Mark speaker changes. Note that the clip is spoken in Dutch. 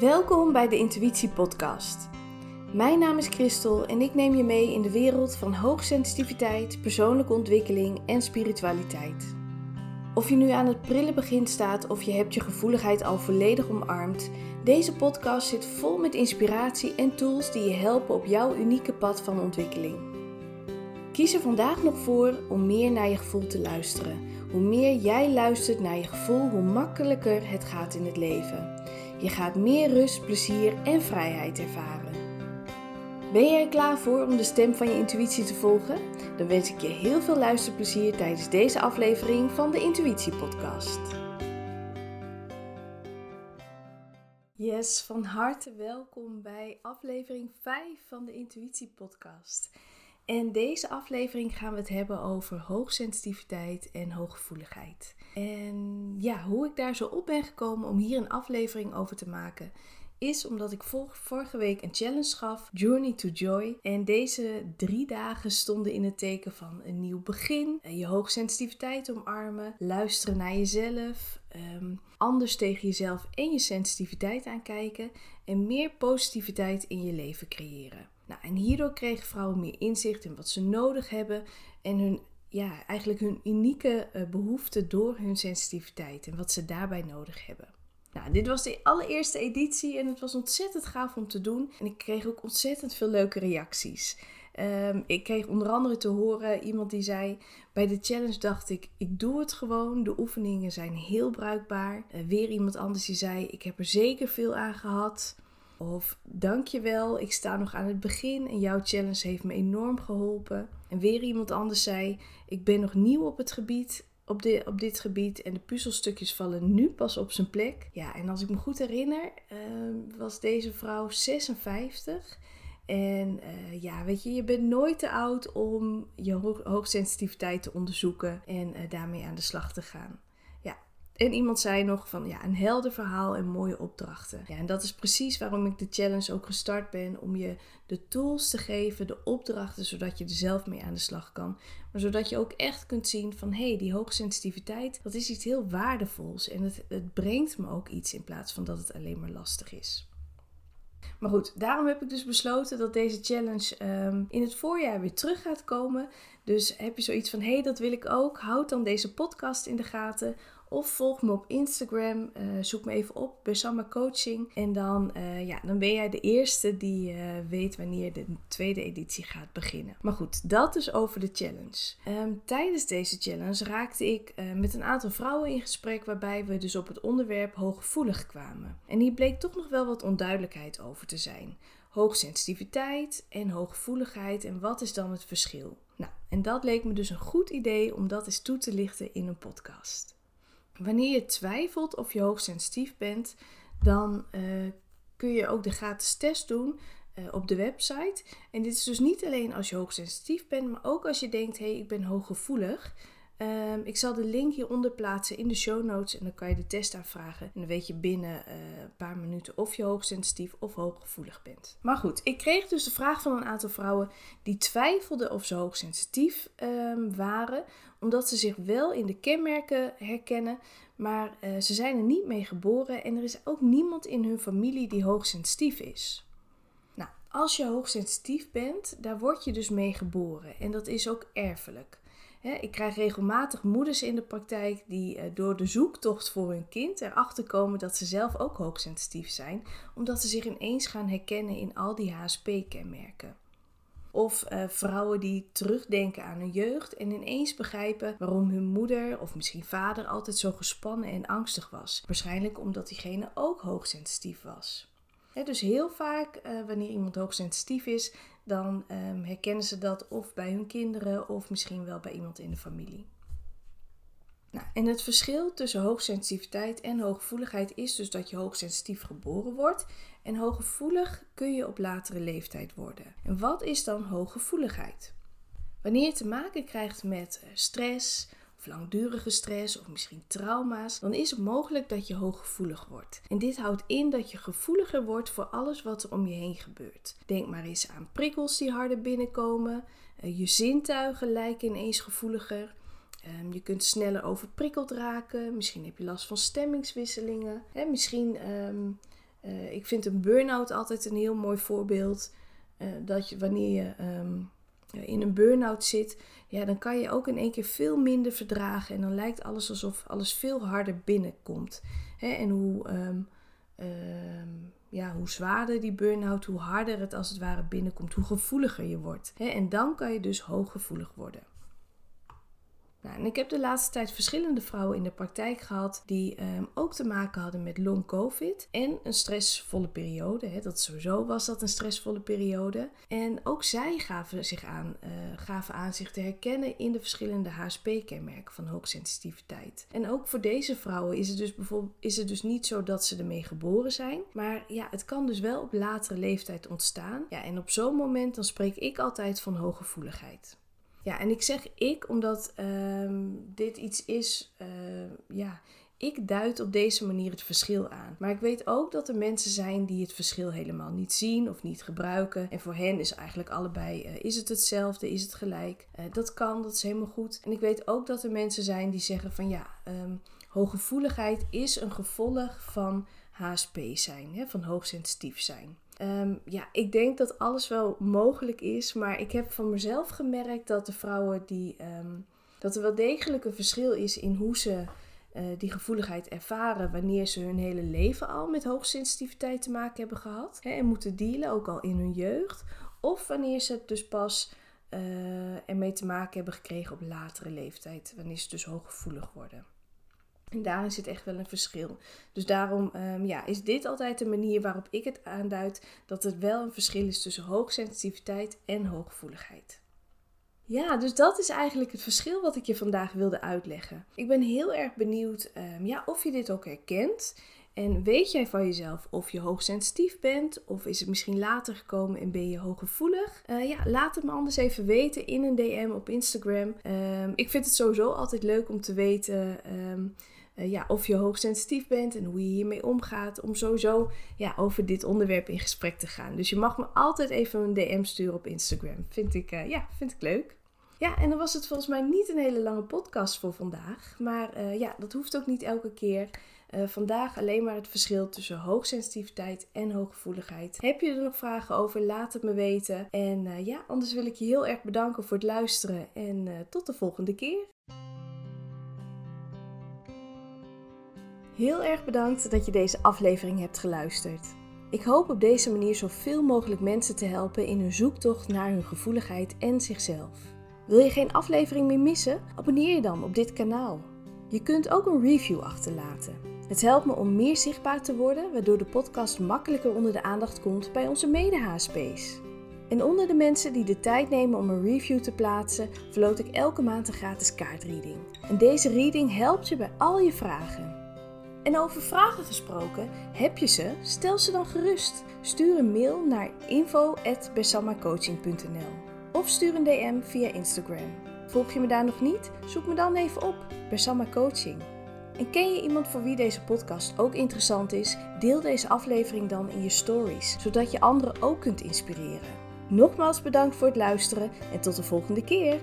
Speaker 1: Welkom bij de Intuïtie Podcast. Mijn naam is Christel en ik neem je mee in de wereld van hoogsensitiviteit, persoonlijke ontwikkeling en spiritualiteit. Of je nu aan het prille begin staat of je hebt je gevoeligheid al volledig omarmd, deze podcast zit vol met inspiratie en tools die je helpen op jouw unieke pad van ontwikkeling. Kies er vandaag nog voor om meer naar je gevoel te luisteren. Hoe meer jij luistert naar je gevoel, hoe makkelijker het gaat in het leven. Je gaat meer rust, plezier en vrijheid ervaren. Ben jij er klaar voor om de stem van je intuïtie te volgen? Dan wens ik je heel veel luisterplezier tijdens deze aflevering van de Intuïtie Podcast. Yes, van harte welkom bij aflevering 5 van de Intuïtie Podcast. En deze aflevering gaan we het hebben over hoogsensitiviteit en hooggevoeligheid. En ja, hoe ik daar zo op ben gekomen om hier een aflevering over te maken, is omdat ik vorige week een challenge gaf, Journey to Joy. En deze drie dagen stonden in het teken van een nieuw begin, eh, je hoogsensitiviteit omarmen, luisteren naar jezelf, um, anders tegen jezelf en je sensitiviteit aankijken en meer positiviteit in je leven creëren. Nou, en hierdoor kregen vrouwen meer inzicht in wat ze nodig hebben en hun, ja, eigenlijk hun unieke uh, behoeften door hun sensitiviteit en wat ze daarbij nodig hebben. Nou, dit was de allereerste editie en het was ontzettend gaaf om te doen. En ik kreeg ook ontzettend veel leuke reacties. Um, ik kreeg onder andere te horen iemand die zei: Bij de challenge dacht ik, ik doe het gewoon. De oefeningen zijn heel bruikbaar. Uh, weer iemand anders die zei: Ik heb er zeker veel aan gehad. Of dankjewel, ik sta nog aan het begin en jouw challenge heeft me enorm geholpen. En weer iemand anders zei: Ik ben nog nieuw op het gebied op, de, op dit gebied en de puzzelstukjes vallen nu pas op zijn plek. Ja, en als ik me goed herinner, ehm, was deze vrouw 56. En uh, ja, weet je, je bent nooit te oud om je hoogsensitiviteit te onderzoeken en uh, daarmee aan de slag te gaan. En iemand zei nog van ja, een helder verhaal en mooie opdrachten. Ja, en dat is precies waarom ik de challenge ook gestart ben. Om je de tools te geven, de opdrachten, zodat je er zelf mee aan de slag kan. Maar zodat je ook echt kunt zien van hé, hey, die hoogsensitiviteit, dat is iets heel waardevols. En het, het brengt me ook iets in plaats van dat het alleen maar lastig is. Maar goed, daarom heb ik dus besloten dat deze challenge um, in het voorjaar weer terug gaat komen. Dus heb je zoiets van: hé, hey, dat wil ik ook? Houd dan deze podcast in de gaten. Of volg me op Instagram. Uh, zoek me even op, Besama Coaching. En dan, uh, ja, dan ben jij de eerste die uh, weet wanneer de tweede editie gaat beginnen. Maar goed, dat dus over de challenge. Um, tijdens deze challenge raakte ik met een aantal vrouwen in gesprek. Waarbij we dus op het onderwerp hooggevoelig kwamen. En hier bleek toch nog wel wat onduidelijkheid over te zijn. Hoogsensitiviteit en hooggevoeligheid. En wat is dan het verschil? Nou, en dat leek me dus een goed idee om dat eens toe te lichten in een podcast. Wanneer je twijfelt of je hoogsensitief bent, dan uh, kun je ook de gratis test doen uh, op de website. En dit is dus niet alleen als je hoogsensitief bent, maar ook als je denkt: hé, hey, ik ben hooggevoelig. Um, ik zal de link hieronder plaatsen in de show notes en dan kan je de test aanvragen. En dan weet je binnen uh, een paar minuten of je hoogsensitief of hooggevoelig bent. Maar goed, ik kreeg dus de vraag van een aantal vrouwen die twijfelden of ze hoogsensitief um, waren, omdat ze zich wel in de kenmerken herkennen, maar uh, ze zijn er niet mee geboren en er is ook niemand in hun familie die hoogsensitief is. Nou, als je hoogsensitief bent, daar word je dus mee geboren en dat is ook erfelijk. Ik krijg regelmatig moeders in de praktijk die uh, door de zoektocht voor hun kind erachter komen dat ze zelf ook hoogsensitief zijn, omdat ze zich ineens gaan herkennen in al die HSP-kenmerken. Of uh, vrouwen die terugdenken aan hun jeugd en ineens begrijpen waarom hun moeder of misschien vader altijd zo gespannen en angstig was. Waarschijnlijk omdat diegene ook hoogsensitief was. dus heel vaak uh, wanneer iemand hoogsensitief is, dan um, herkennen ze dat of bij hun kinderen of misschien wel bij iemand in de familie. Nou, en het verschil tussen hoogsensitiviteit en hooggevoeligheid is dus dat je hoogsensitief geboren wordt en hooggevoelig kun je op latere leeftijd worden. En wat is dan hooggevoeligheid? Wanneer je te maken krijgt met eh, stress, langdurige stress of misschien trauma's, dan is het mogelijk dat je hooggevoelig wordt. En dit houdt in dat je gevoeliger wordt voor alles wat er om je heen gebeurt. Denk maar eens aan prikkels die harder binnenkomen. Eh, je zintuigen lijken ineens gevoeliger. Ehm, je kunt sneller overprikkeld raken. Misschien heb je last van stemmingswisselingen. Misschien um, Eh, ik vind een burn-out altijd een heel mooi voorbeeld. Uh, dat je wanneer je ehm, in een burn-out zit, ja, dan kan je ook in één keer veel minder verdragen. En dan lijkt alles alsof alles veel harder binnenkomt. En hoe, ehm, ehm, ja, hoe zwaarder die burn-out, hoe harder het als het ware binnenkomt, hoe gevoeliger je wordt. En dan kan je dus hooggevoelig worden. Nou, en ik heb de laatste tijd verschillende vrouwen in de praktijk gehad die um, ook te maken hadden met long covid en een stressvolle periode. Hè. Dat sowieso was dat een stressvolle periode. En ook zij gaven, zich aan, uh, gaven aan zich te herkennen in de verschillende HSP-kenmerken van hoogsensitiviteit. En ook voor deze vrouwen is het dus bijvoorbeeld is het dus niet zo dat ze ermee geboren zijn, maar ja, het kan dus wel op latere leeftijd ontstaan. Ja, en op zo'n moment dan spreek ik altijd van hooggevoeligheid. Ja, en ik zeg ik omdat ehm, dit iets is, uh, ja, ik duid op deze manier het verschil aan. Maar ik weet ook dat er mensen zijn die het verschil helemaal niet zien of niet gebruiken. En voor hen is eigenlijk allebei, uh, is het hetzelfde, is het gelijk. Uh, dat kan, dat is helemaal goed. En ik weet ook dat er mensen zijn die zeggen van ja, um, hooggevoeligheid is een gevolg van HSP zijn, hè, van hoogsensitief zijn. Um, ja, ik denk dat alles wel mogelijk is, maar ik heb van mezelf gemerkt dat de vrouwen die. Um, dat er wel degelijk een verschil is in hoe ze uh, die gevoeligheid ervaren wanneer ze hun hele leven al met hoogsensitiviteit te maken hebben gehad hè, en moeten dealen, ook al in hun jeugd, of wanneer ze het dus pas uh, ermee te maken hebben gekregen op latere leeftijd, wanneer ze dus hooggevoelig worden. En daarin zit echt wel een verschil. Dus daarom um, ja, is dit altijd de manier waarop ik het aanduid dat het wel een verschil is tussen hoogsensitiviteit en hooggevoeligheid. Ja, dus dat is eigenlijk het verschil wat ik je vandaag wilde uitleggen. Ik ben heel erg benieuwd um, ja, of je dit ook herkent. En weet jij van jezelf of je hoogsensitief bent? Of is het misschien later gekomen en ben je hooggevoelig? Uh, ja, laat het me anders even weten in een DM op Instagram. Um, ik vind het sowieso altijd leuk om te weten uh, ja, of je hoogsensitief bent en hoe je hiermee omgaat. Om sowieso ja, over dit onderwerp in gesprek te gaan. Dus je mag me altijd even een DM sturen op Instagram. Vind ik, uh, ja, vind ik leuk. Ja, en dan was het volgens mij niet een hele lange podcast voor vandaag. Maar uh, ja, dat hoeft ook niet elke keer. Vandaag alleen maar het verschil tussen hoogsensitiviteit en hooggevoeligheid. Heb je er nog vragen over? Laat het me weten. En ja, anders wil ik je heel erg bedanken voor het luisteren. En tot de volgende keer. Heel erg bedankt dat je deze aflevering hebt geluisterd. Ik hoop op deze manier zoveel mogelijk mensen te helpen in hun zoektocht naar hun gevoeligheid en zichzelf. Wil je geen aflevering meer missen? Abonneer je dan op dit kanaal. Je kunt ook een review achterlaten. Het helpt me om meer zichtbaar te worden, waardoor de podcast makkelijker onder de aandacht komt bij onze mede-HSP's. En onder de mensen die de tijd nemen om een review te plaatsen, verloot ik elke maand een gratis kaartreading. En deze reading helpt je bij al je vragen. En over vragen gesproken, heb je ze? Stel ze dan gerust. Stuur een mail naar info.bersamacoaching.nl of stuur een DM via Instagram. Volg je me daar nog niet? Zoek me dan even op, Bersama Coaching. En ken je iemand voor wie deze podcast ook interessant is? Deel deze aflevering dan in je stories, zodat je anderen ook kunt inspireren. Nogmaals bedankt voor het luisteren en tot de volgende keer.